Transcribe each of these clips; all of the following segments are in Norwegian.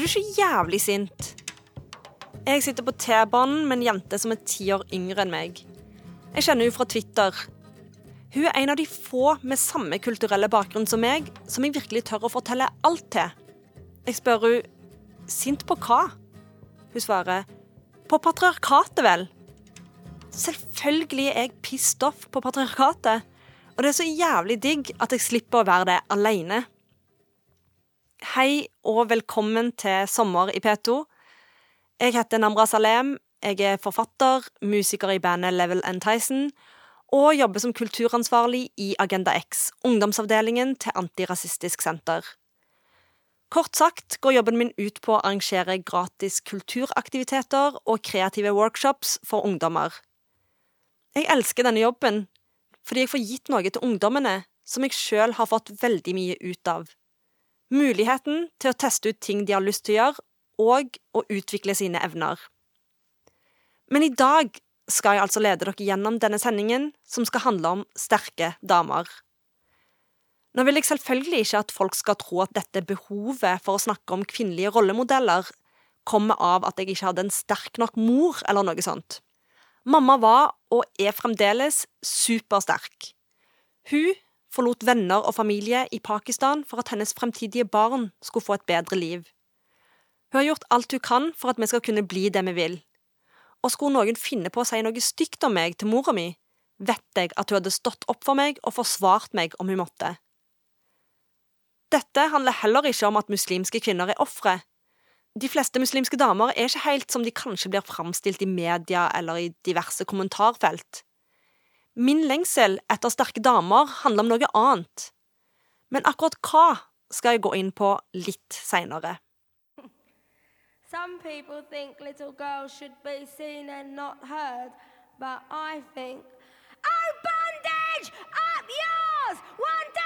Er du så jævlig sint? Jeg sitter på T-banen med en jente som er ti år yngre enn meg. Jeg kjenner henne fra Twitter. Hun er en av de få med samme kulturelle bakgrunn som meg, som jeg virkelig tør å fortelle alt til. Jeg spør hun sint på hva? Hun svarer på patriarkatet, vel. Selvfølgelig er jeg pissed off på patriarkatet, og det er så jævlig digg at jeg slipper å være det alene. Hei og velkommen til Sommer i P2. Jeg heter Namra Salem. Jeg er forfatter, musiker i bandet Level and Tyson og jobber som kulturansvarlig i Agenda X, ungdomsavdelingen til Antirasistisk Senter. Kort sagt går jobben min ut på å arrangere gratis kulturaktiviteter og kreative workshops for ungdommer. Jeg elsker denne jobben fordi jeg får gitt noe til ungdommene som jeg sjøl har fått veldig mye ut av. Muligheten til å teste ut ting de har lyst til å gjøre, og å utvikle sine evner. Men i dag skal jeg altså lede dere gjennom denne sendingen, som skal handle om sterke damer. Nå vil jeg selvfølgelig ikke at folk skal tro at dette behovet for å snakke om kvinnelige rollemodeller kommer av at jeg ikke hadde en sterk nok mor, eller noe sånt. Mamma var, og er fremdeles, supersterk. Hun forlot venner og familie i Pakistan for at hennes fremtidige barn skulle få et bedre liv. Hun har gjort alt hun kan for at vi skal kunne bli det vi vil. Og skulle noen finne på å si noe stygt om meg til mora mi, vet jeg at hun hadde stått opp for meg og forsvart meg om hun måtte. Dette handler heller ikke om at muslimske kvinner er ofre. De fleste muslimske damer er ikke helt som de kanskje blir framstilt i media eller i diverse kommentarfelt. Min lengsel etter sterke damer handler om noe annet. Men akkurat hva skal jeg gå inn på litt seinere. Some people think little girls should be seen and not heard, but I think, oh, bondage! Up yours! One, two,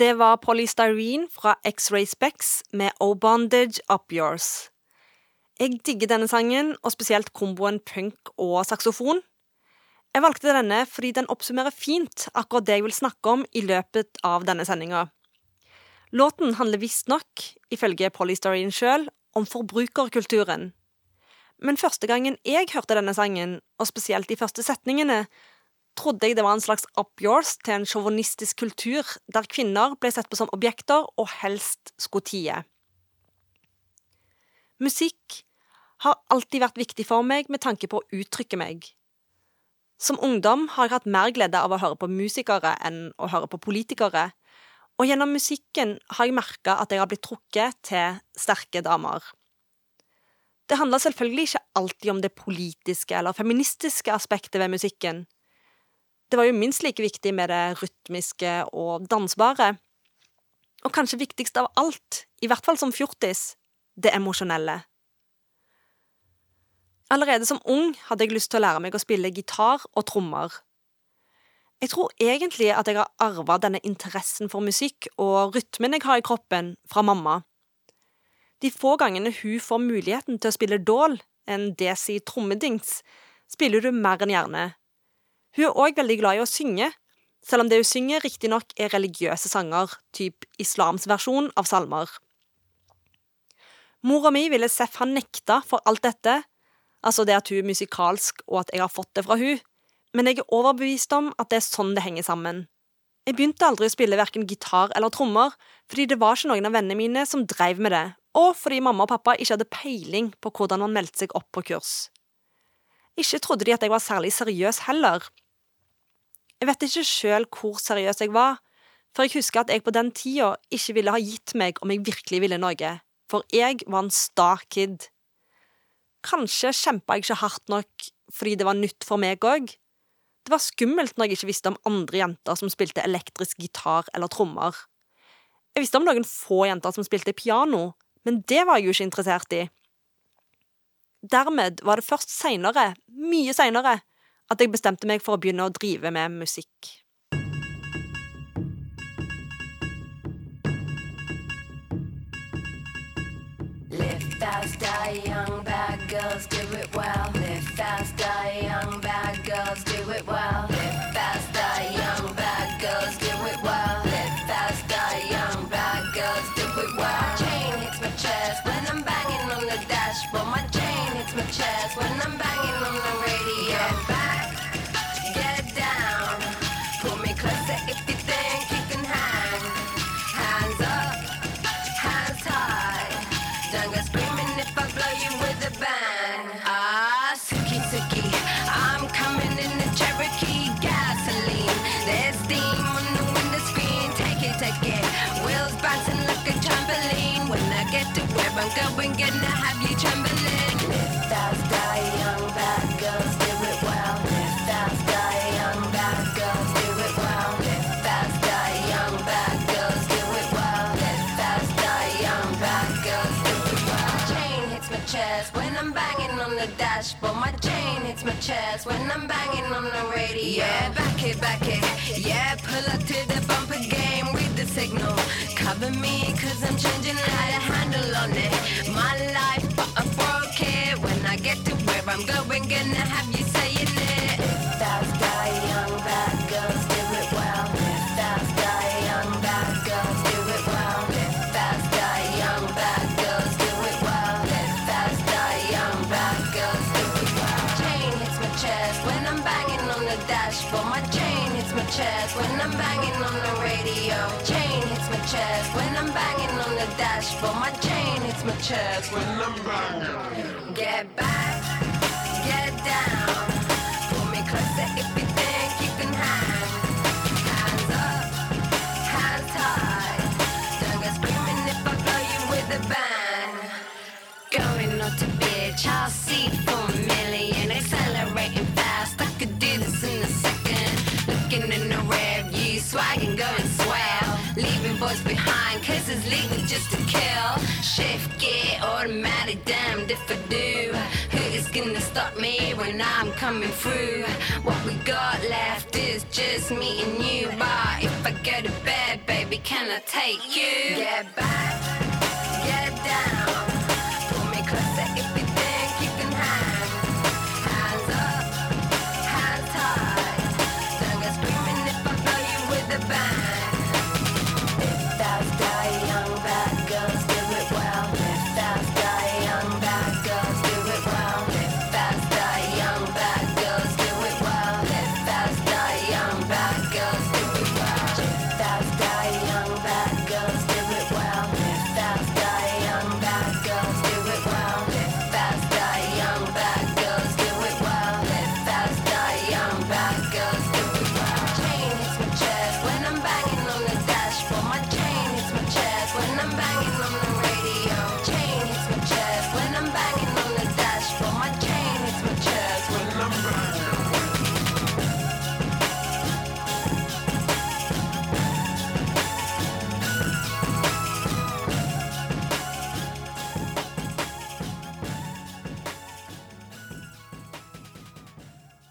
Det var Polystyrene fra X-Ray Specs med O Bondage Up Yours. Jeg digger denne sangen, og spesielt komboen punk og saksofon. Jeg valgte denne fordi den oppsummerer fint akkurat det jeg vil snakke om i løpet av denne sendinga. Låten handler visstnok, ifølge Polystyrene sjøl, om forbrukerkulturen. Men første gangen jeg hørte denne sangen, og spesielt de første setningene, trodde jeg det var en slags up yours til en sjåvinistisk kultur der kvinner ble sett på som objekter og helst skulle tie. Musikk har alltid vært viktig for meg med tanke på å uttrykke meg. Som ungdom har jeg hatt mer glede av å høre på musikere enn å høre på politikere, og gjennom musikken har jeg merka at jeg har blitt trukket til sterke damer. Det handler selvfølgelig ikke alltid om det politiske eller feministiske aspektet ved musikken. Det var jo minst like viktig med det rytmiske og dansbare. Og kanskje viktigst av alt, i hvert fall som fjortis, det emosjonelle. Allerede som ung hadde jeg lyst til å lære meg å spille gitar og trommer. Jeg tror egentlig at jeg har arva denne interessen for musikk og rytmen jeg har i kroppen, fra mamma. De få gangene hun får muligheten til å spille dål, en desi trommedings, spiller du mer enn gjerne. Hun er òg veldig glad i å synge, selv om det hun synger riktignok er religiøse sanger, typ islams versjon av salmer. Mora mi ville Seff ha nekta for alt dette, altså det at hun er musikalsk og at jeg har fått det fra hun, men jeg er overbevist om at det er sånn det henger sammen. Jeg begynte aldri å spille verken gitar eller trommer, fordi det var ikke noen av vennene mine som dreiv med det, og fordi mamma og pappa ikke hadde peiling på hvordan man meldte seg opp på kurs. Ikke trodde de at jeg var særlig seriøs heller. Jeg vet ikke sjøl hvor seriøs jeg var, for jeg husker at jeg på den tida ikke ville ha gitt meg om jeg virkelig ville noe, for jeg var en sta kid. Kanskje kjempa jeg ikke hardt nok fordi det var nytt for meg òg. Det var skummelt når jeg ikke visste om andre jenter som spilte elektrisk gitar eller trommer. Jeg visste om noen få jenter som spilte piano, men det var jeg jo ikke interessert i. Dermed var det først seinere, mye seinere, at jeg bestemte meg for å begynne å drive med musikk. Well. Well. Well. Well. Chest when I'm banging on the dashboard. My chain hits my chest when I'm banging on the get to where going, gonna have you trembling. Live faster, young bad girls, do it well. Live faster, young bad girls, do it well. Live faster, young bad girls, do it well. Live faster, young bad girls, do it well. Chain hits my chest when I'm banging on the dashboard. My chain hits my chest when I'm banging on the radio. Yeah, back it, back it. Yeah, pull up to the bumper game, read the signal. Cover me, cause I'm changing how to handle on it. My life, but I broke it. When I get to where I'm going, gonna have you saying it. Live faster, young bad girls, do it well. Live faster, young bad girls, do it well. Live faster, young bad girls, do it well. Live faster, young bad girls, do it well. Chain hits my chest when I'm banging on the dashboard. My chain hits my chest when I'm banging on the radio. Chain chest when I'm banging on the dashboard. My chain hits my chest when I'm banging. Get back, get down. Cause legal just to kill. Shift gear, automatic, damned if I do. Who is gonna stop me when I'm coming through? What we got left is just me and you. But if I go to bed, baby, can I take you? Get back,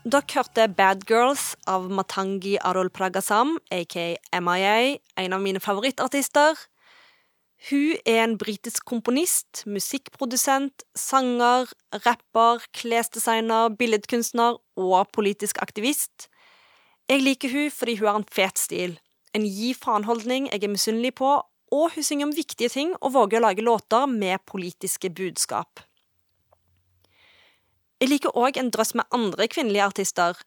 Dere hørte Bad Girls av Matangi Arol Pragasam, aka MIA, en av mine favorittartister. Hun er en britisk komponist, musikkprodusent, sanger, rapper, klesdesigner, billedkunstner og politisk aktivist. Jeg liker hun fordi hun har en fet stil, en gi faen-holdning jeg er misunnelig på, og hun synger om viktige ting og våger å lage låter med politiske budskap. Jeg liker òg en drøss med andre kvinnelige artister,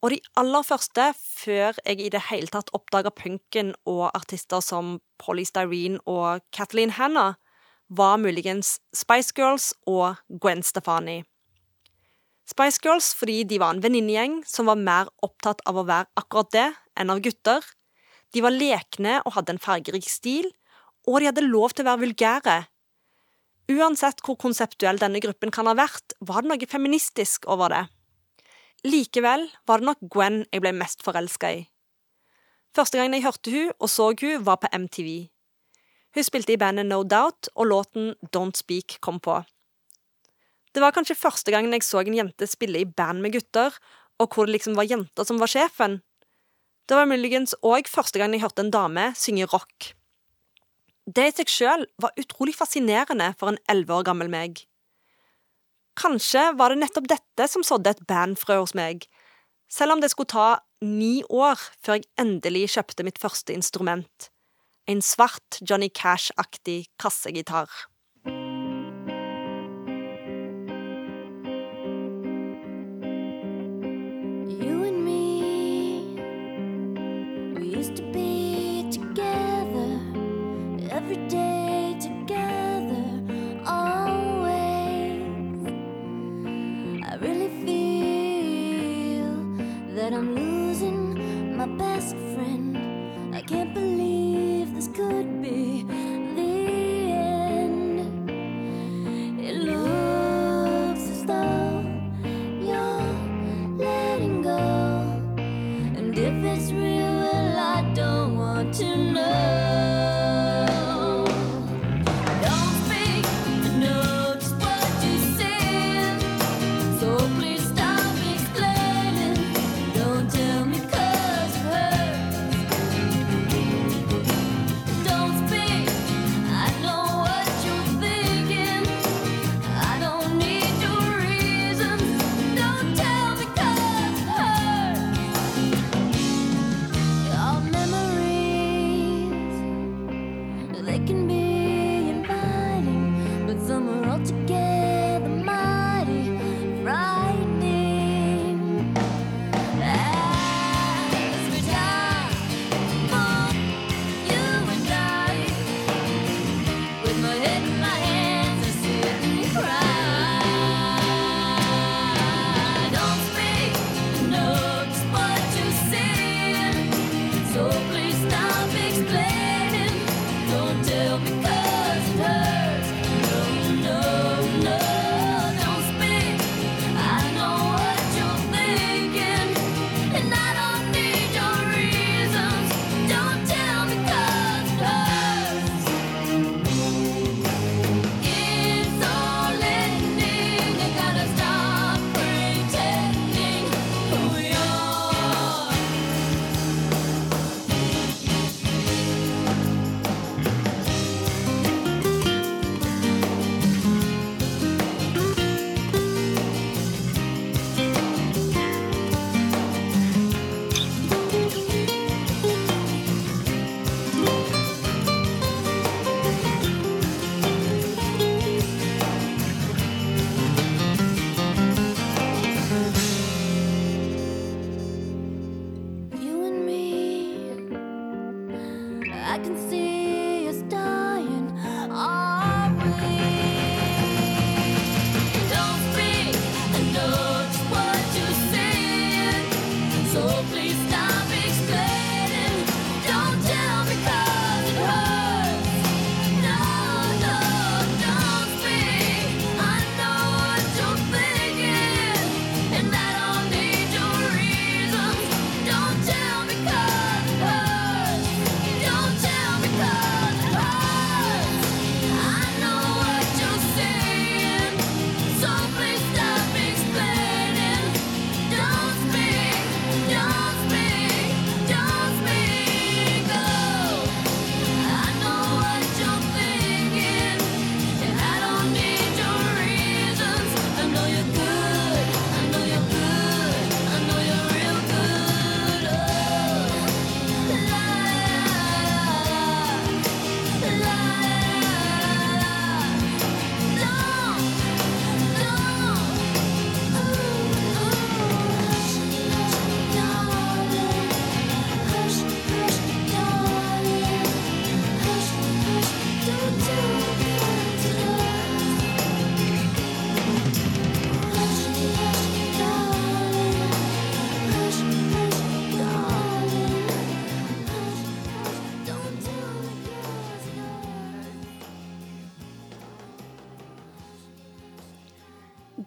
og de aller første, før jeg i det hele tatt oppdaga punken og artister som Polly Styrene og Kathleen Hanna, var muligens Spice Girls og Gwen Stefani. Spice Girls fordi de var en venninnegjeng som var mer opptatt av å være akkurat det enn av gutter. De var lekne og hadde en fargerik stil, og de hadde lov til å være vulgære. Uansett hvor konseptuell denne gruppen kan ha vært, var det noe feministisk over det. Likevel var det nok Gwen jeg ble mest forelska i. Første gang jeg hørte hun og så hun var på MTV. Hun spilte i bandet No Doubt, og låten Don't Speak kom på. Det var kanskje første gangen jeg så en jente spille i band med gutter, og hvor det liksom var jenter som var sjefen. Det var muligens òg første gang jeg hørte en dame synge rock. Det i seg sjøl var utrolig fascinerende for en elleve år gammel meg. Kanskje var det nettopp dette som sådde et bandfrø hos meg, selv om det skulle ta ni år før jeg endelig kjøpte mitt første instrument, en svart Johnny Cash-aktig kassegitar. That I'm losing my best friend. I can't believe this could be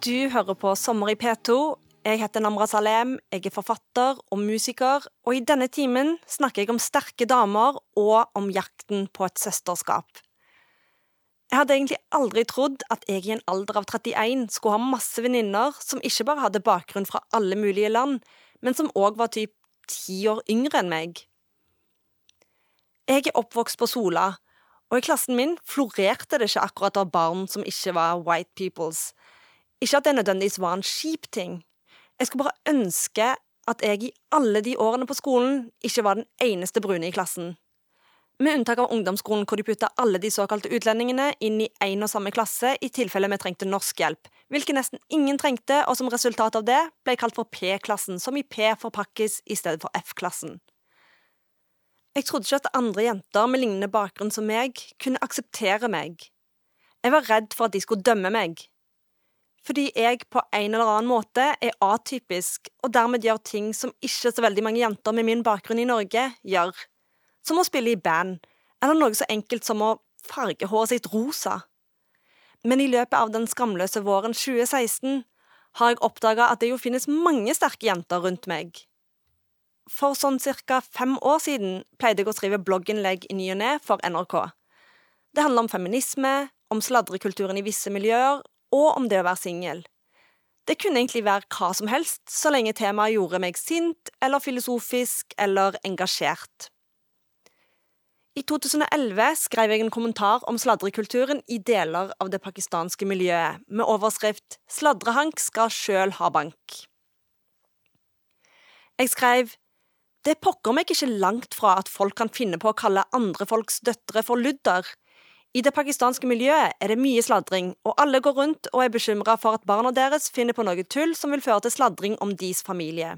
Du hører på Sommer i P2. Jeg heter Namra Salem, jeg er forfatter og musiker, og i denne timen snakker jeg om sterke damer og om jakten på et søsterskap. Jeg hadde egentlig aldri trodd at jeg i en alder av 31 skulle ha masse venninner som ikke bare hadde bakgrunn fra alle mulige land, men som òg var typ ti år yngre enn meg. Jeg er oppvokst på Sola, og i klassen min florerte det ikke akkurat av barn som ikke var white peoples. Ikke at det nødvendigvis var en kjip ting. Jeg skulle bare ønske at jeg i alle de årene på skolen ikke var den eneste brune i klassen. Med unntak av ungdomsskolen hvor de putta alle de såkalte utlendingene inn i én og samme klasse i tilfelle vi trengte norskhjelp, hvilket nesten ingen trengte, og som resultat av det ble kalt for P-klassen, som i P for pakkis i stedet for F-klassen. Jeg trodde ikke at andre jenter med lignende bakgrunn som meg kunne akseptere meg. Jeg var redd for at de skulle dømme meg, fordi jeg på en eller annen måte er atypisk og dermed gjør ting som ikke så veldig mange jenter med min bakgrunn i Norge gjør, som å spille i band, eller noe så enkelt som å farge håret sitt rosa. Men i løpet av den skamløse våren 2016 har jeg oppdaga at det jo finnes mange sterke jenter rundt meg. For sånn cirka fem år siden pleide jeg å skrive blogginnlegg i ny og ne for NRK. Det handler om feminisme, om sladrekulturen i visse miljøer og om det å være singel. Det kunne egentlig være hva som helst, så lenge temaet gjorde meg sint eller filosofisk eller engasjert. I 2011 skrev jeg en kommentar om sladrekulturen i deler av det pakistanske miljøet, med overskrift 'Sladrehank skal sjøl ha bank'. Jeg skrev det pokker meg ikke langt fra at folk kan finne på å kalle andre folks døtre for ludder, i det pakistanske miljøet er det mye sladring, og alle går rundt og er bekymra for at barna deres finner på noe tull som vil føre til sladring om deres familie.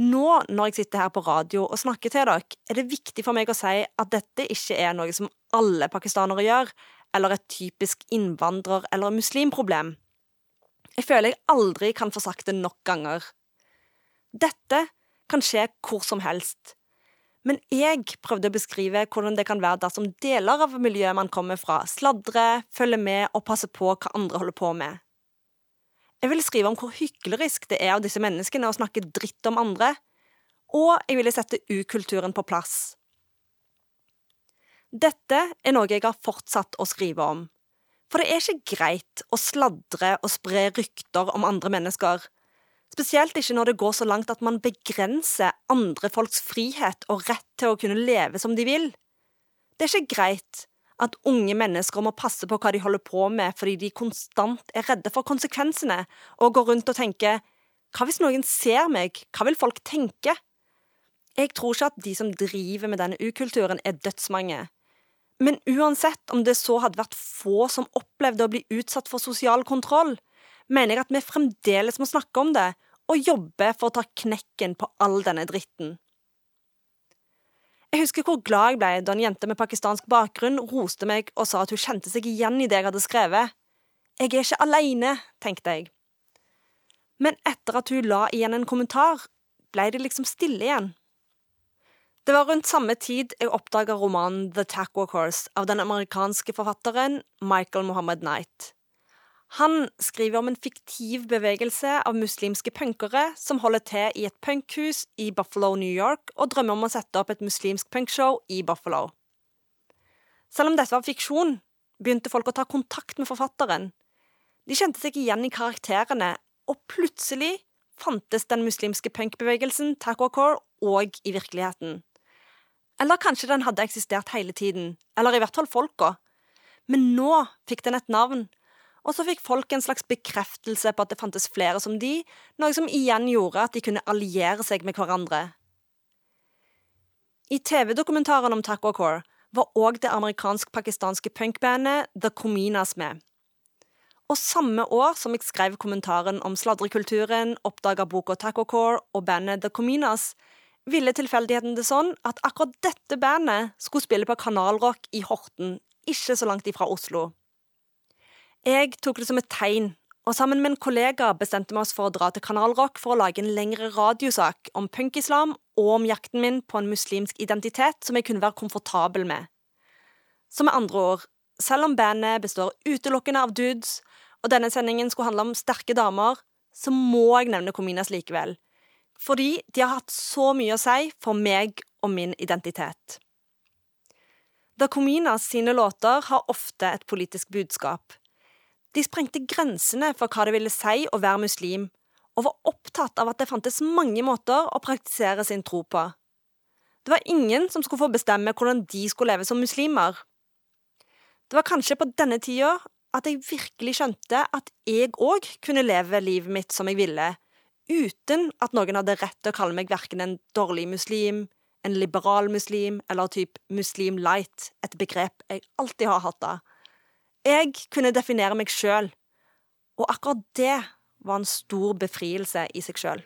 Nå, når jeg sitter her på radio og snakker til dere, er det viktig for meg å si at dette ikke er noe som alle pakistanere gjør, eller et typisk innvandrer- eller muslimproblem. Jeg føler jeg aldri kan få sagt det nok ganger. Dette kan skje hvor som helst, men jeg prøvde å beskrive hvordan det kan være dersom deler av miljøet man kommer fra, sladrer, følger med og passer på hva andre holder på med. Jeg ville skrive om hvor hyklerisk det er av disse menneskene å snakke dritt om andre, og jeg ville sette ukulturen på plass. Dette er noe jeg har fortsatt å skrive om, for det er ikke greit å sladre og spre rykter om andre mennesker Spesielt ikke når det går så langt at man begrenser andre folks frihet og rett til å kunne leve som de vil. Det er ikke greit at unge mennesker må passe på hva de holder på med fordi de konstant er redde for konsekvensene og går rundt og tenker hva hvis noen ser meg, hva vil folk tenke? Jeg tror ikke at de som driver med denne ukulturen er dødsmange. Men uansett om det så hadde vært få som opplevde å bli utsatt for sosial kontroll, mener jeg at vi fremdeles må snakke om det og jobbe for å ta knekken på all denne dritten. Jeg husker hvor glad jeg ble da en jente med pakistansk bakgrunn roste meg og sa at hun kjente seg igjen i det jeg hadde skrevet. Jeg er ikke aleine, tenkte jeg. Men etter at hun la igjen en kommentar, ble det liksom stille igjen. Det var rundt samme tid jeg oppdaga romanen The Tackwalkers av den amerikanske forfatteren Michael Mohammed Knight. Han skriver om en fiktiv bevegelse av muslimske punkere som holder til i et punkhus i Buffalo, New York, og drømmer om å sette opp et muslimsk punkshow i Buffalo. Selv om dette var fiksjon, begynte folk å ta kontakt med forfatteren. De kjente seg igjen i karakterene, og plutselig fantes den muslimske punkbevegelsen Taquacore òg i virkeligheten. Eller kanskje den hadde eksistert hele tiden, eller i hvert fall folka. Men nå fikk den et navn, og så fikk folk en slags bekreftelse på at det fantes flere som de, noe som igjen gjorde at de kunne alliere seg med hverandre. I TV-dokumentaren om Taco Core var òg det amerikansk-pakistanske punkbandet The Cominas med. Og samme år som jeg skrev kommentaren om sladrekulturen, oppdaga boka Taco Core og bandet The Cominas, ville tilfeldigheten det sånn at akkurat dette bandet skulle spille på Kanalrock i Horten, ikke så langt ifra Oslo. Jeg tok det som et tegn, og sammen med en kollega bestemte vi oss for å dra til Kanal Rock for å lage en lengre radiosak om punkislam og om jakten min på en muslimsk identitet som jeg kunne være komfortabel med. Så med andre ord, selv om bandet består utelukkende av dudes, og denne sendingen skulle handle om sterke damer, så må jeg nevne Kominas likevel. Fordi de har hatt så mye å si for meg og min identitet. Da Kominas sine låter har ofte et politisk budskap. De sprengte grensene for hva det ville si å være muslim, og var opptatt av at det fantes mange måter å praktisere sin tro på. Det var ingen som skulle få bestemme hvordan de skulle leve som muslimer. Det var kanskje på denne tida at jeg virkelig skjønte at jeg òg kunne leve livet mitt som jeg ville, uten at noen hadde rett til å kalle meg verken en dårlig muslim, en liberal muslim eller typ muslim light, et begrep jeg alltid har hatt av. Jeg kunne definere meg sjøl, og akkurat det var en stor befrielse i seg sjøl.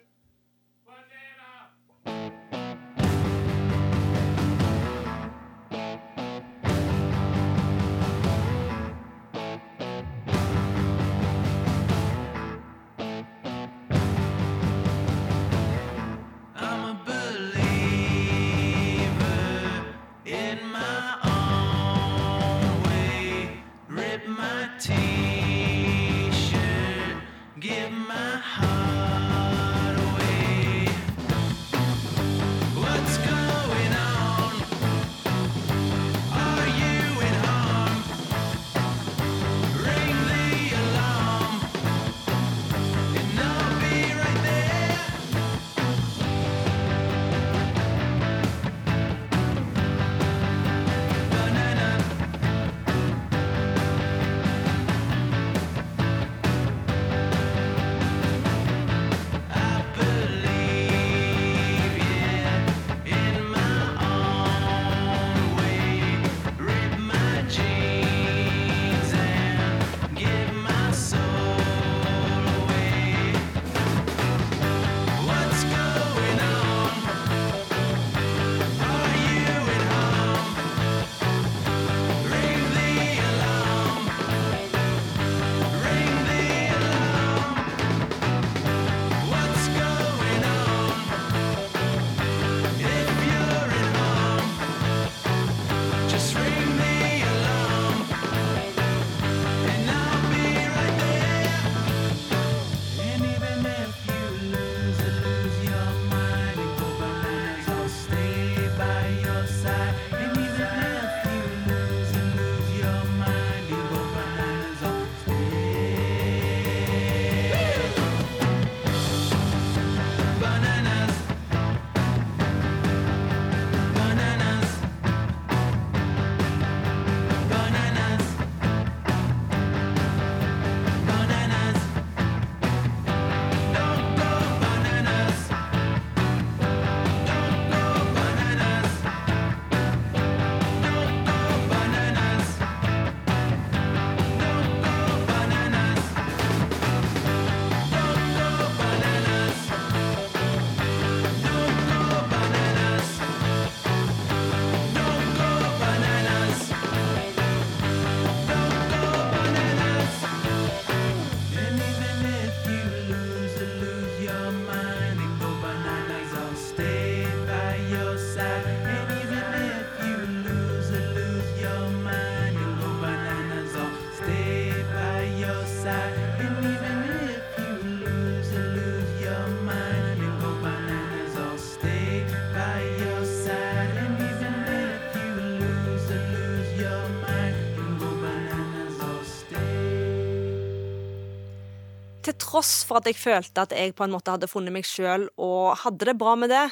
Tross for at jeg følte at jeg på en måte hadde funnet meg sjøl og hadde det bra med det,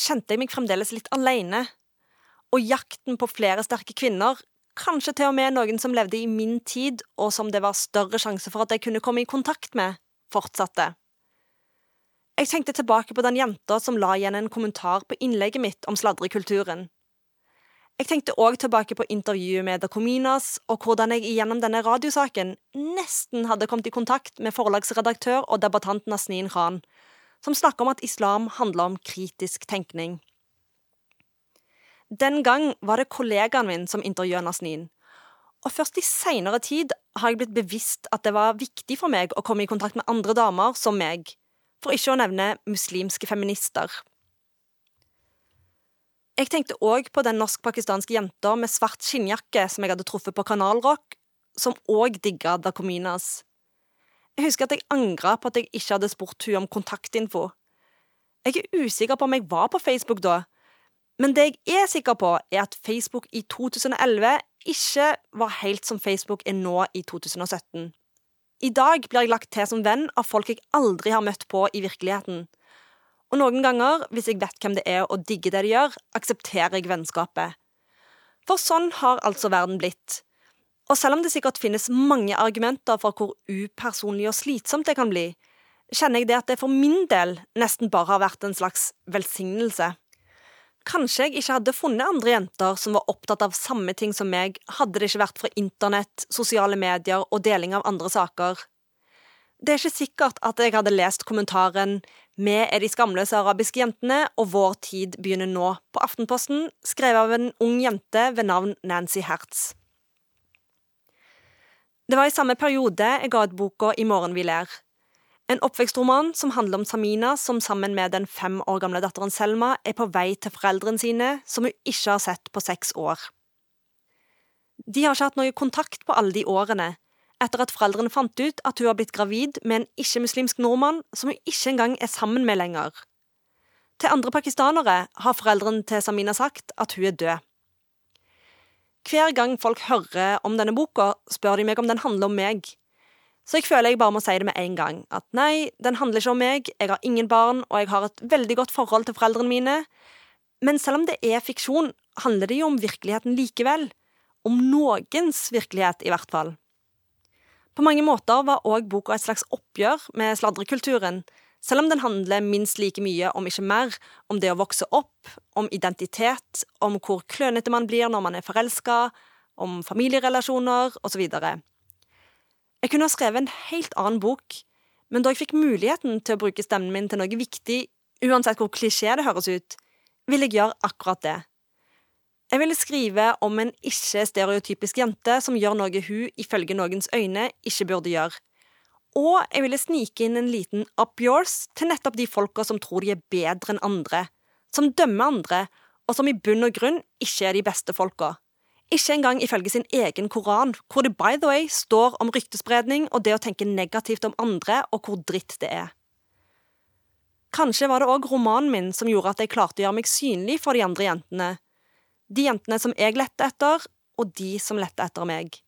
kjente jeg meg fremdeles litt alene. Og jakten på flere sterke kvinner, kanskje til og med noen som levde i min tid, og som det var større sjanse for at jeg kunne komme i kontakt med, fortsatte. Jeg tenkte tilbake på den jenta som la igjen en kommentar på innlegget mitt om sladrekulturen. Jeg tenkte òg tilbake på intervjuet med The Cominas, og hvordan jeg gjennom denne radiosaken nesten hadde kommet i kontakt med forlagsredaktør og debattant Nasneen Khan, som snakker om at islam handler om kritisk tenkning. Den gang var det kollegaen min som intervjuet Nasneen, og først i seinere tid har jeg blitt bevisst at det var viktig for meg å komme i kontakt med andre damer som meg, for ikke å nevne muslimske feminister. Jeg tenkte òg på den norsk-pakistanske jenta med svart skinnjakke som jeg hadde truffet på Kanal Rock, som òg digga Da Cominas. Jeg husker at jeg angra på at jeg ikke hadde spurt hun om kontaktinfo. Jeg er usikker på om jeg var på Facebook da, men det jeg er sikker på, er at Facebook i 2011 ikke var helt som Facebook er nå i 2017. I dag blir jeg lagt til som venn av folk jeg aldri har møtt på i virkeligheten. Og noen ganger, hvis jeg vet hvem det er og digger det de gjør, aksepterer jeg vennskapet. For sånn har altså verden blitt. Og selv om det sikkert finnes mange argumenter for hvor upersonlig og slitsomt det kan bli, kjenner jeg det at det for min del nesten bare har vært en slags velsignelse. Kanskje jeg ikke hadde funnet andre jenter som var opptatt av samme ting som meg, hadde det ikke vært for internett, sosiale medier og deling av andre saker. Det er ikke sikkert at jeg hadde lest kommentaren Vi er de skamløse arabiske jentene, og vår tid begynner nå på Aftenposten, skrevet av en ung jente ved navn Nancy Hertz. Det var i samme periode jeg ga ut boka I morgen vi ler. En oppvekstroman som handler om Samina som sammen med den fem år gamle datteren Selma er på vei til foreldrene sine, som hun ikke har sett på seks år. De har ikke hatt noe kontakt på alle de årene, etter at foreldrene fant ut at hun har blitt gravid med en ikke-muslimsk nordmann som hun ikke engang er sammen med lenger. Til andre pakistanere har foreldrene til Samina sagt at hun er død. Hver gang folk hører om denne boka, spør de meg om den handler om meg. Så jeg føler jeg bare må si det med en gang, at nei, den handler ikke om meg, jeg har ingen barn, og jeg har et veldig godt forhold til foreldrene mine. Men selv om det er fiksjon, handler det jo om virkeligheten likevel. Om noens virkelighet, i hvert fall. På mange måter var òg boka et slags oppgjør med sladrekulturen, selv om den handler minst like mye, om ikke mer, om det å vokse opp, om identitet, om hvor klønete man blir når man er forelska, om familierelasjoner osv. Jeg kunne ha skrevet en helt annen bok, men da jeg fikk muligheten til å bruke stemmen min til noe viktig, uansett hvor klisjé det høres ut, ville jeg gjøre akkurat det. Jeg ville skrive om en ikke-stereotypisk jente som gjør noe hun, ifølge noens øyne, ikke burde gjøre. Og jeg ville snike inn en liten up yours til nettopp de folka som tror de er bedre enn andre, som dømmer andre, og som i bunn og grunn ikke er de beste folka. Ikke engang ifølge sin egen koran, hvor det by the way står om ryktespredning og det å tenke negativt om andre og hvor dritt det er. Kanskje var det òg romanen min som gjorde at jeg klarte å gjøre meg synlig for de andre jentene. De jentene som jeg lette etter, og de som lette etter meg.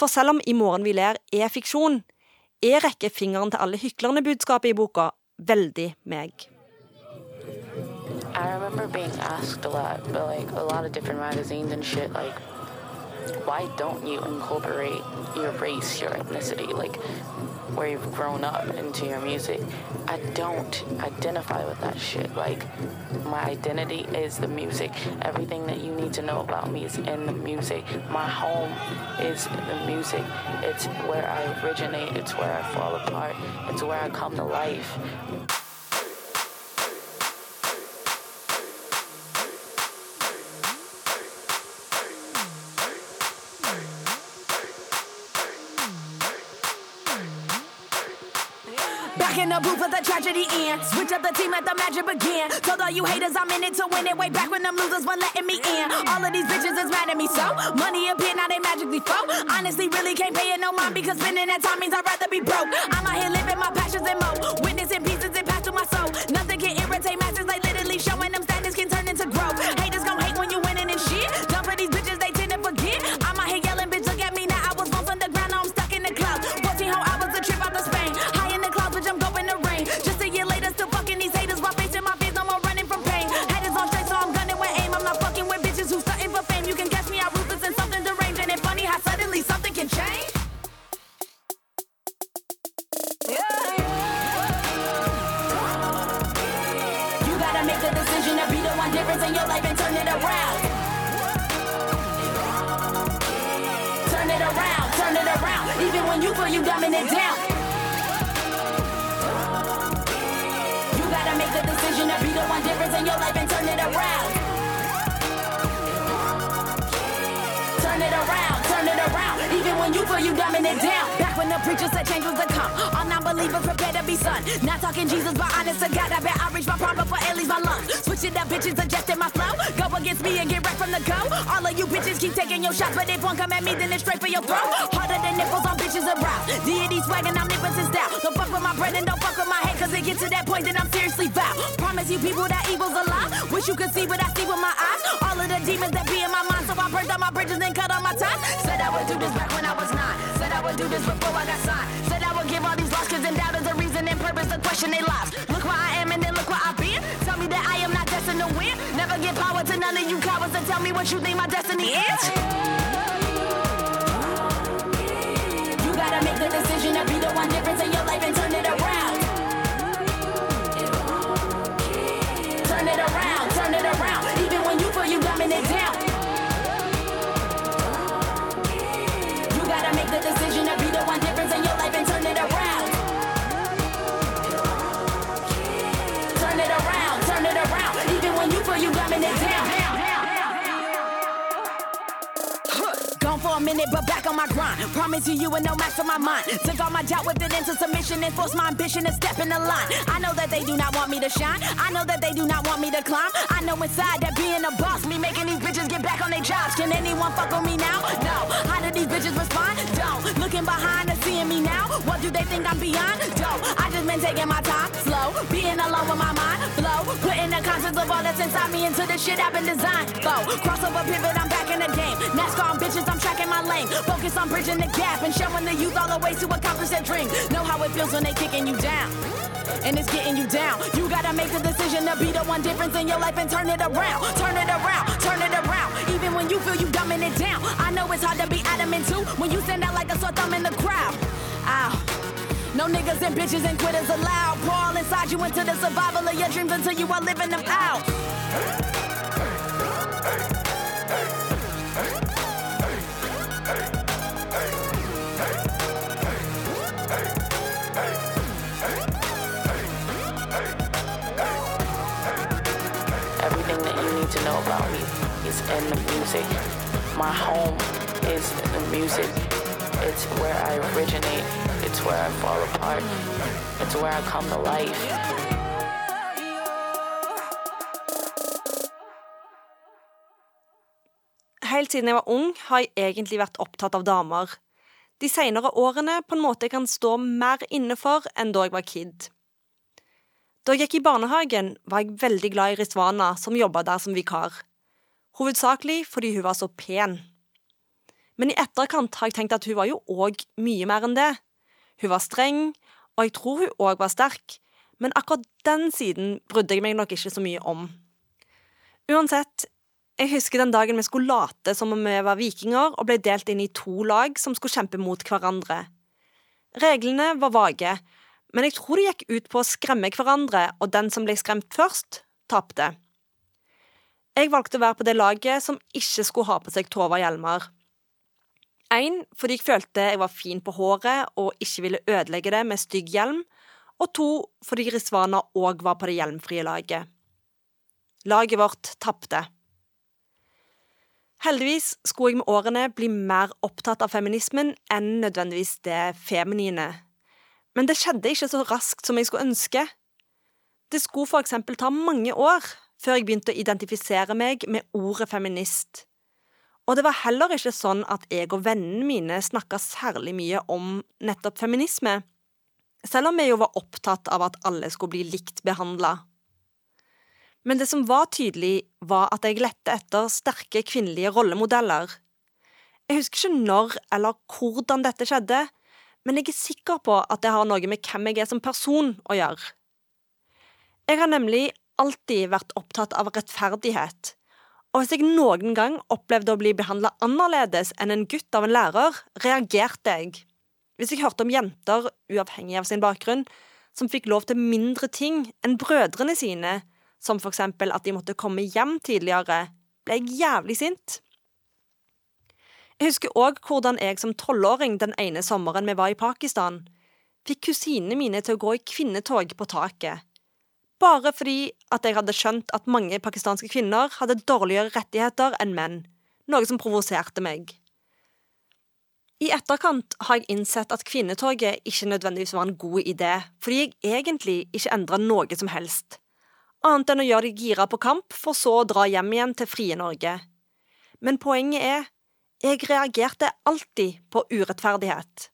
For selv om I morgen vi ler er fiksjon, er rekkefingeren til alle hyklerne-budskapet i boka veldig meg. I remember being asked a lot, but like a lot of different magazines and shit, like, why don't you incorporate your race, your ethnicity, like where you've grown up into your music? I don't identify with that shit. Like, my identity is the music. Everything that you need to know about me is in the music. My home is the music. It's where I originate, it's where I fall apart, it's where I come to life. Back in the booth with the tragedy end. Switch up the team, let the magic begin. Told all you haters I'm in it to win it. Way back when them losers weren't letting me in. All of these bitches is mad at me so. Money appear, now they magically flow. Honestly, really can't pay it no mind because spending that time means I'd rather be broke. I'm out here living my passions and mo. Witnessing pieces and pass to my soul. Nothing can irritate masses like literally showing them it leaves my lungs. Switch up, bitches, adjusting my flow. Go against me and get right from the go. All of you bitches keep taking your shots, but if one come at me, then it's straight for your throat. Harder than nipples on bitches around. Deity swagging, I'm since down. Don't fuck with my bread and don't fuck with my head, cause it gets to that point then I'm seriously vow. Promise you people that evil's a lie. Wish you could see what I see with my eyes. All of the demons that be in my mind, so I burned all my bridges and cut all my ties. Said I would do this back when I was nine. Said I would do this before I got signed. Said I would give all these lost kids and doubters a reason and purpose to question their lives. Give power to none of you cowards and tell me what you think my destiny is. You gotta make the decision to be the one difference in your life and a minute, but back on my grind. Promise you, you were no match for my mind. Took all my doubt, whipped it into submission, and forced my ambition to step in the line. I know that they do not want me to shine. I know that they do not want me to climb. I know inside that being a boss, me making these bitches get back on their jobs. Can anyone fuck with me now? No. How do these bitches respond? Don't. Looking behind and seeing me now. What do they think I'm beyond? Don't. I just been taking my time, slow, being alone with my mind, flow, putting the concepts of all that's inside me into the shit I've been designed. Flow, crossover pivot, I'm back in the game. NASCAR bitches, I'm tracking my lane. Focus on bridging the gap and showing the youth all the ways to accomplish their dreams. Know how it feels when they kicking you down. And it's getting you down. You gotta make the decision to be the one difference in your life and turn it around. Turn it around, turn it around. Even when you feel you dumbing it down. I know it's hard to be adamant too when you stand out like a sore thumb in the crowd. Ow. No niggas and bitches and quitters allowed. Pour all inside you into the survival of your dreams until you are living them out. Everything about me is in the music. My home is the music. It's where I originate. It's where I fall apart. It's where I come to life. Helt siden jeg var ung, har jeg egentlig vært opptatt av damer. De senere årene på en måte jeg kan stå mer inne for enn da jeg var kid. Da jeg gikk i barnehagen, var jeg veldig glad i Rizwana, som jobba der som vikar. Hovedsakelig fordi hun var så pen. Men i etterkant har jeg tenkt at hun var jo òg mye mer enn det. Hun var streng, og jeg tror hun òg var sterk, men akkurat den siden brydde jeg meg nok ikke så mye om. Uansett, jeg husker den dagen vi skulle late som om vi var vikinger og ble delt inn i to lag som skulle kjempe mot hverandre. Reglene var vage, men jeg tror det gikk ut på å skremme hverandre, og den som ble skremt først, tapte. Jeg valgte å være på det laget som ikke skulle ha på seg Tova-hjelmer. Én fordi jeg følte jeg var fin på håret og ikke ville ødelegge det med stygg hjelm, og to fordi Rizwana òg var på det hjelmfrie laget. Laget vårt tapte. Heldigvis skulle jeg med årene bli mer opptatt av feminismen enn nødvendigvis det feminine. Men det skjedde ikke så raskt som jeg skulle ønske. Det skulle for eksempel ta mange år før jeg begynte å identifisere meg med ordet feminist. Og det var heller ikke sånn at jeg og vennene mine snakka særlig mye om nettopp feminisme, selv om vi jo var opptatt av at alle skulle bli likt behandla. Men det som var tydelig, var at jeg lette etter sterke kvinnelige rollemodeller. Jeg husker ikke når eller hvordan dette skjedde, men jeg er sikker på at det har noe med hvem jeg er som person å gjøre. Jeg har nemlig alltid vært opptatt av rettferdighet, og hvis jeg noen gang opplevde å bli behandla annerledes enn en gutt av en lærer, reagerte jeg. Hvis jeg hørte om jenter, uavhengig av sin bakgrunn, som fikk lov til mindre ting enn brødrene sine, som for eksempel at de måtte komme hjem tidligere, ble jeg jævlig sint. Jeg husker òg hvordan jeg som tolvåring den ene sommeren vi var i Pakistan, fikk kusinene mine til å gå i kvinnetog på taket, bare fordi at jeg hadde skjønt at mange pakistanske kvinner hadde dårligere rettigheter enn menn, noe som provoserte meg. I etterkant har jeg innsett at kvinnetoget ikke nødvendigvis var en god idé, fordi jeg egentlig ikke endra noe som helst, annet enn å gjøre de gira på kamp, for så å dra hjem igjen til frie Norge. Men poenget er, jeg reagerte alltid på urettferdighet.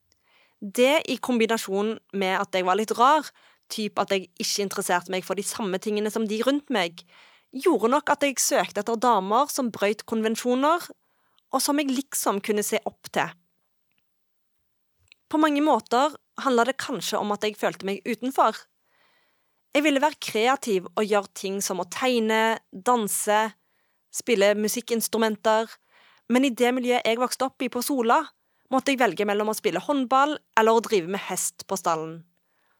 Det i kombinasjon med at jeg var litt rar, typ at jeg ikke interesserte meg for de samme tingene som de rundt meg, gjorde nok at jeg søkte etter damer som brøyt konvensjoner, og som jeg liksom kunne se opp til. På mange måter handla det kanskje om at jeg følte meg utenfor. Jeg ville være kreativ og gjøre ting som å tegne, danse, spille musikkinstrumenter, men i det miljøet jeg vokste opp i på Sola, måtte jeg velge mellom å spille håndball eller å drive med hest på stallen.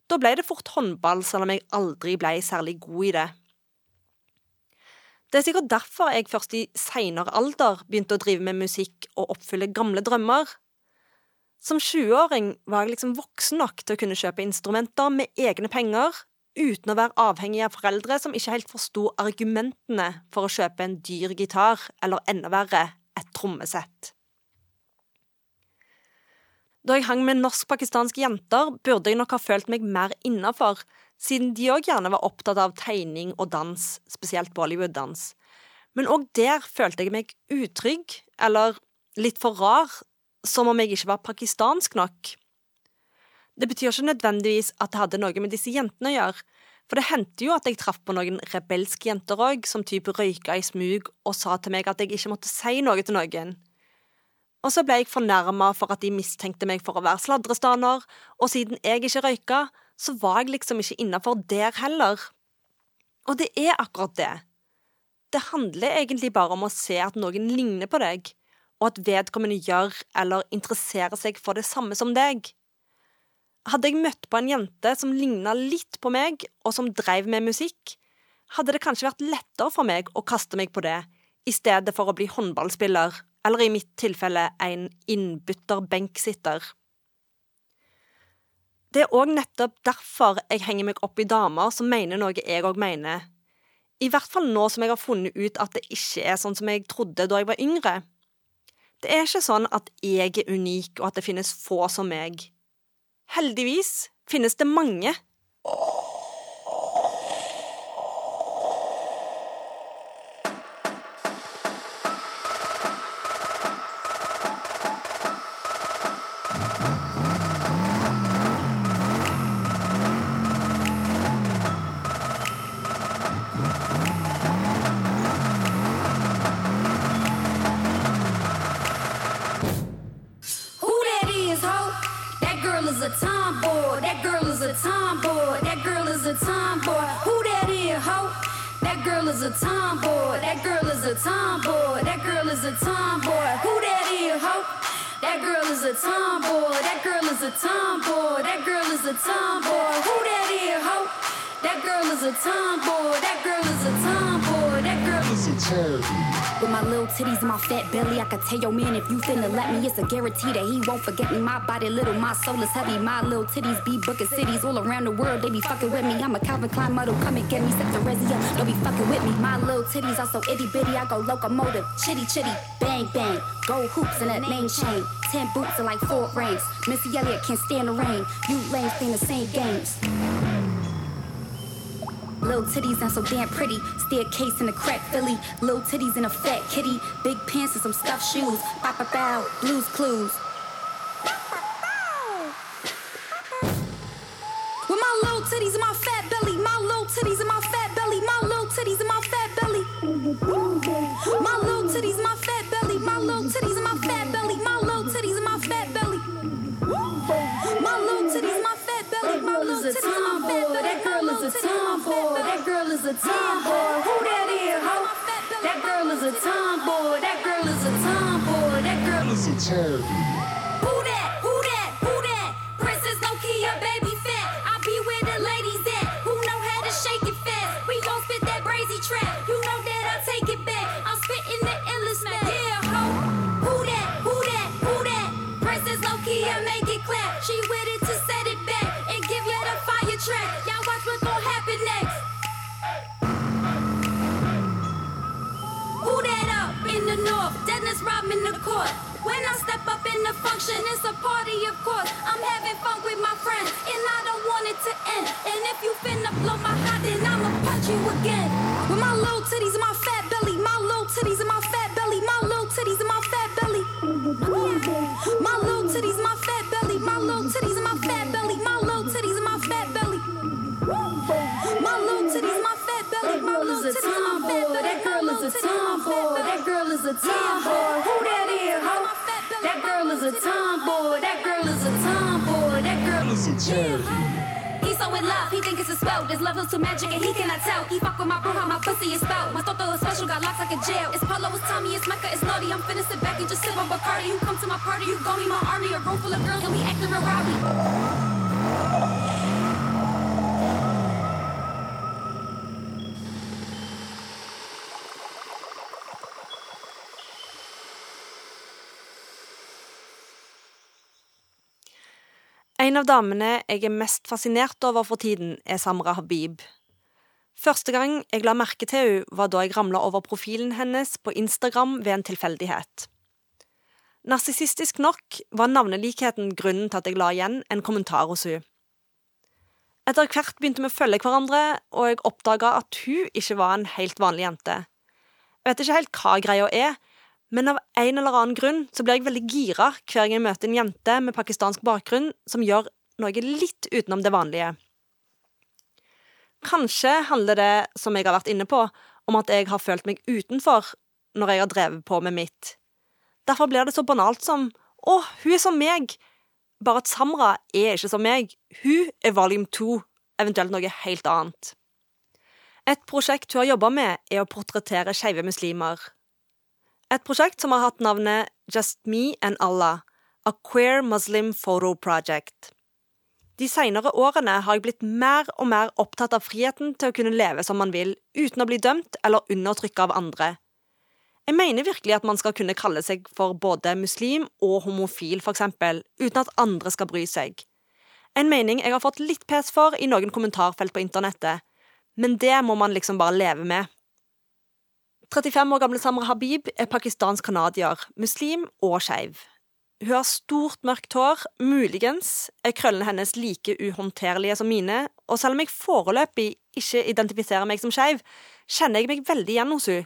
Da ble det fort håndball, selv om jeg aldri ble særlig god i det. Det er sikkert derfor jeg først i seinere alder begynte å drive med musikk og oppfylle gamle drømmer. Som 20-åring var jeg liksom voksen nok til å kunne kjøpe instrumenter med egne penger, uten å være avhengig av foreldre som ikke helt forsto argumentene for å kjøpe en dyr gitar, eller enda verre, et trommesett. Da jeg hang med norsk-pakistanske jenter, burde jeg nok ha følt meg mer innafor, siden de òg gjerne var opptatt av tegning og dans, spesielt Bollywood-dans. Men òg der følte jeg meg utrygg, eller litt for rar, som om jeg ikke var pakistansk nok. Det betyr ikke nødvendigvis at det hadde noe med disse jentene å gjøre, for det hendte jo at jeg traff på noen rebelske jenter òg, som type røyka i smug og sa til meg at jeg ikke måtte si noe til noen. Og så ble jeg fornærma for at de mistenkte meg for å være sladrestaner, og siden jeg ikke røyka, så var jeg liksom ikke innafor der heller. Og det er akkurat det. Det handler egentlig bare om å se at noen ligner på deg, og at vedkommende gjør eller interesserer seg for det samme som deg. Hadde jeg møtt på en jente som ligna litt på meg, og som dreiv med musikk, hadde det kanskje vært lettere for meg å kaste meg på det, i stedet for å bli håndballspiller, eller i mitt tilfelle en innbytter benksitter. Det er òg nettopp derfor jeg henger meg opp i damer som mener noe jeg òg mener. I hvert fall nå som jeg har funnet ut at det ikke er sånn som jeg trodde da jeg var yngre. Det er ikke sånn at jeg er unik, og at det finnes få som meg. Heldigvis finnes det mange. Who a guarantee that he won't forget me. My body little, my soul is heavy. My little titties be booking cities all around the world. They be fucking with me. I'm a Calvin Klein model, come and get me. Set the resi up, don't be fucking with me. My little titties are so itty bitty, I go locomotive. Chitty chitty, bang bang. Gold hoops and a name chain. Ten boots and like four rings. Missy Elliott can't stand the rain. You lames playing the same games. Little titties and so damn pretty. Staircase in a crack Philly. Little titties and a fat kitty. Big pants and some stuffed shoes. Bow bow. Blues clues. Tomboy. That girl is a tomboy. Who that is, ho? That girl is a tomboy. That girl is a tomboy. That girl is a Who court. When I step up in the function, it's a party, of course. I'm having fun with my friends, and I don't want it to end. And if you finna blow my hot, then I'ma punch you again. With my little titties and my fat belly, my little titties and my fat belly, my little titties and my fat belly. My little titties, my fat belly, my little titties and my fat belly, my little titties and my fat belly. My little titties, my fat belly, my little titties and my fat belly. That girl is a tomboy. That girl is a tomboy. Who that is, ho? That girl is a tomboy. That girl is a tomboy. That girl is a He's so in love, he think it's a spell. This level's too magic and he cannot tell. He fuck with my bro, how my pussy is spelled. My toto is special, got locks like a jail. It's Polo, it's Tommy, it's Mecca, it's Naughty. I'm finna sit back and just sip on Bacardi. You come to my party, you gon' be my army. A room full of girls and we acting rowdy. En av damene jeg er mest fascinert over for tiden, er Samra Habib. Første gang jeg la merke til henne, var da jeg ramla over profilen hennes på Instagram ved en tilfeldighet. Narsissistisk nok var navnelikheten grunnen til at jeg la igjen en kommentar hos henne. Etter hvert begynte vi å følge hverandre, og jeg oppdaga at hun ikke var en helt vanlig jente. Jeg vet ikke helt hva greia er, men av en eller annen grunn så blir jeg veldig gira hver gang jeg møter en jente med pakistansk bakgrunn som gjør noe litt utenom det vanlige. Kanskje handler det, som jeg har vært inne på, om at jeg har følt meg utenfor når jeg har drevet på med mitt. Derfor blir det så banalt som å, hun er som meg, bare at Samra er ikke som meg, hun er volume 2, eventuelt noe helt annet. Et prosjekt hun har jobba med, er å portrettere skeive muslimer. Et prosjekt som har hatt navnet Just Me and Allah, A Queer Muslim Photo Project. De senere årene har jeg blitt mer og mer opptatt av friheten til å kunne leve som man vil, uten å bli dømt eller undertrykket av andre. Jeg mener virkelig at man skal kunne kalle seg for både muslim og homofil, for eksempel, uten at andre skal bry seg. En mening jeg har fått litt pes for i noen kommentarfelt på internettet, men det må man liksom bare leve med. 35 år gamle Samra Habib er pakistansk-canadier, muslim og skeiv. Hun har stort, mørkt hår, muligens er krøllene hennes like uhåndterlige som mine, og selv om jeg foreløpig ikke identifiserer meg som skeiv, kjenner jeg meg veldig igjen hos hun.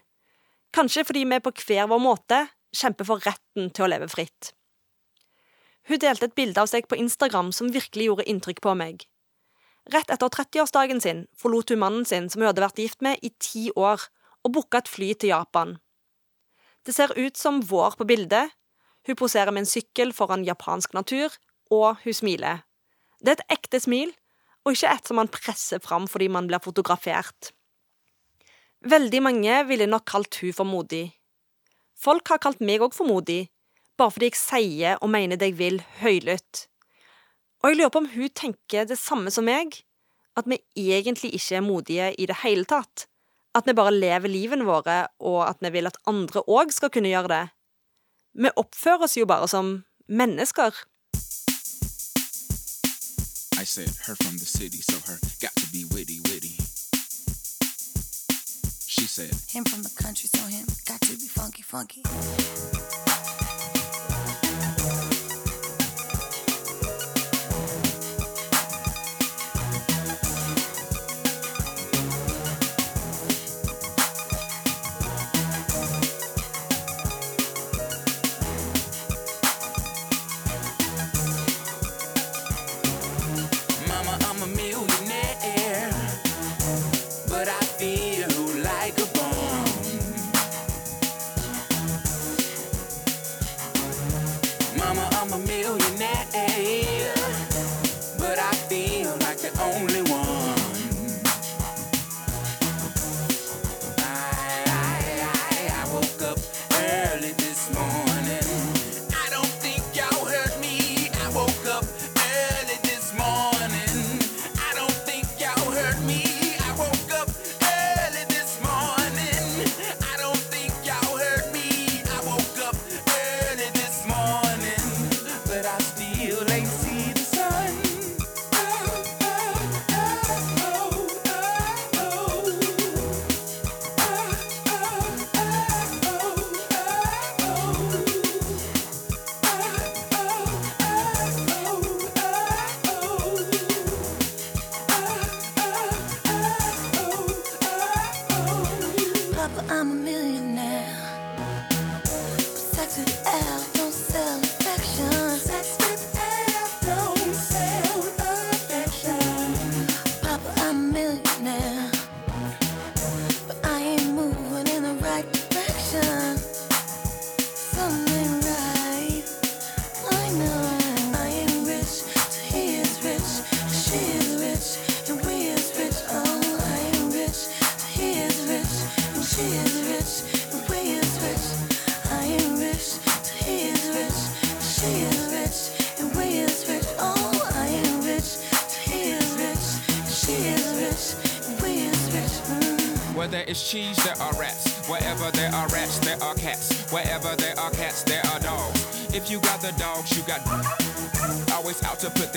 Kanskje fordi vi på hver vår måte kjemper for retten til å leve fritt. Hun delte et bilde av seg på Instagram som virkelig gjorde inntrykk på meg. Rett etter 30-årsdagen sin forlot hun mannen sin, som hun hadde vært gift med i ti år, og booka et fly til Japan. Det ser ut som vår på bildet. Hun poserer med en sykkel foran japansk natur, og hun smiler. Det er et ekte smil, og ikke et som man presser fram fordi man blir fotografert. Veldig mange ville nok kalt hun for modig. Folk har kalt meg òg for modig, bare fordi jeg sier og mener det jeg vil, høylytt. Og jeg lurer på om hun tenker det samme som meg, at vi egentlig ikke er modige i det hele tatt. At vi bare lever livene våre, og at vi vil at andre òg skal kunne gjøre det. Vi oppfører oss jo bare som mennesker. I said her from the city, so her got to be witty, witty. She said, Him from the country, so him got to be funky, funky.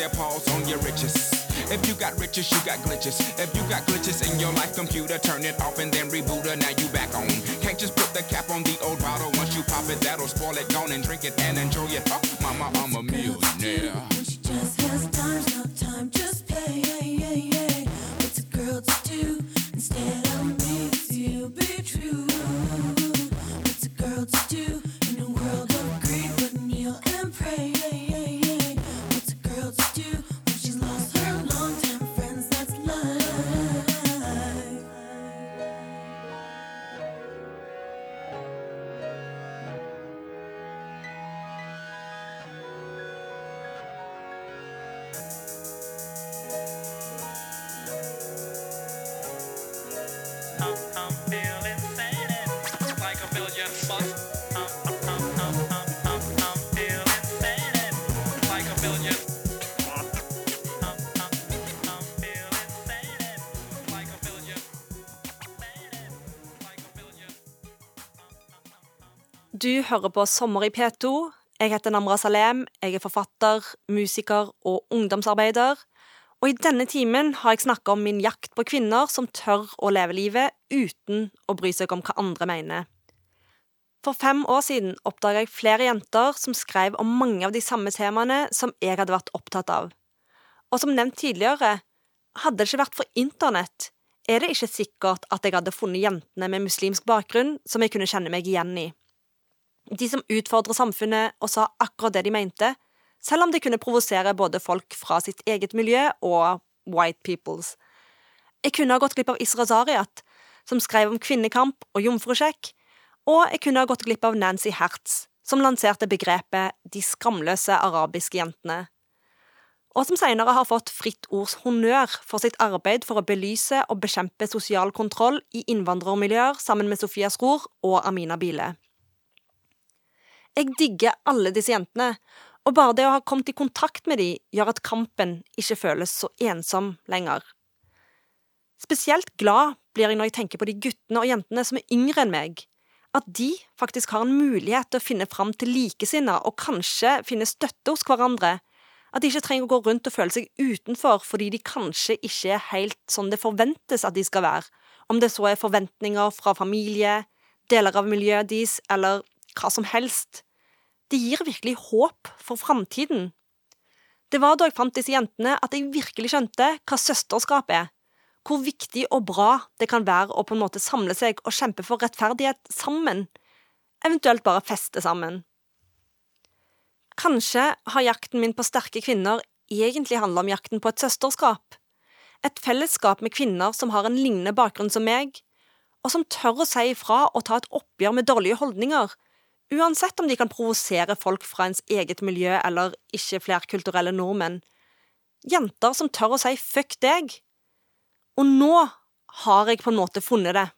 Their paws on your riches. If you got riches, you got glitches. If you got glitches in your life computer, turn it off and then reboot it. Now you back on. Can't just put the cap on the old bottle. Once you pop it, that'll spoil it. Gone and drink it and enjoy it. Oh, mama, I'm a millionaire. She just has time's not time, just pay. Du hører på Sommer i P2. Jeg heter Namra Salem. Jeg er forfatter, musiker og ungdomsarbeider. Og i denne timen har jeg snakka om min jakt på kvinner som tør å leve livet uten å bry seg om hva andre mener. For fem år siden oppdaga jeg flere jenter som skrev om mange av de samme temaene som jeg hadde vært opptatt av. Og som nevnt tidligere, hadde det ikke vært for internett, er det ikke sikkert at jeg hadde funnet jentene med muslimsk bakgrunn som jeg kunne kjenne meg igjen i. De som utfordrer samfunnet og sa akkurat det de mente, selv om de kunne provosere både folk fra sitt eget miljø og white peoples. Jeg kunne ha gått glipp av Isra Zariat, som skrev om kvinnekamp og jomfrusjekk, og jeg kunne ha gått glipp av Nancy Hertz, som lanserte begrepet de skamløse arabiske jentene, og som senere har fått Fritt Ords honnør for sitt arbeid for å belyse og bekjempe sosial kontroll i innvandrermiljøer sammen med Sofia Sror og Amina Bile. Jeg digger alle disse jentene, og bare det å ha kommet i kontakt med dem gjør at kampen ikke føles så ensom lenger. Spesielt glad blir jeg når jeg tenker på de guttene og jentene som er yngre enn meg, at de faktisk har en mulighet til å finne fram til likesinnede og kanskje finne støtte hos hverandre, at de ikke trenger å gå rundt og føle seg utenfor fordi de kanskje ikke er helt sånn det forventes at de skal være, om det så er forventninger fra familie, deler av miljøet deres eller hva som helst. Det gir virkelig håp for framtiden. Det var da jeg fant disse jentene at jeg virkelig skjønte hva søsterskap er, hvor viktig og bra det kan være å på en måte samle seg og kjempe for rettferdighet sammen, eventuelt bare feste sammen. Kanskje har jakten min på sterke kvinner egentlig handla om jakten på et søsterskap, et fellesskap med kvinner som har en lignende bakgrunn som meg, og som tør å si ifra og ta et oppgjør med dårlige holdninger, uansett om de kan provosere folk fra ens eget miljø eller ikke-flerkulturelle nordmenn. Jenter som tør å si fuck deg. Og nå har jeg på en måte funnet det.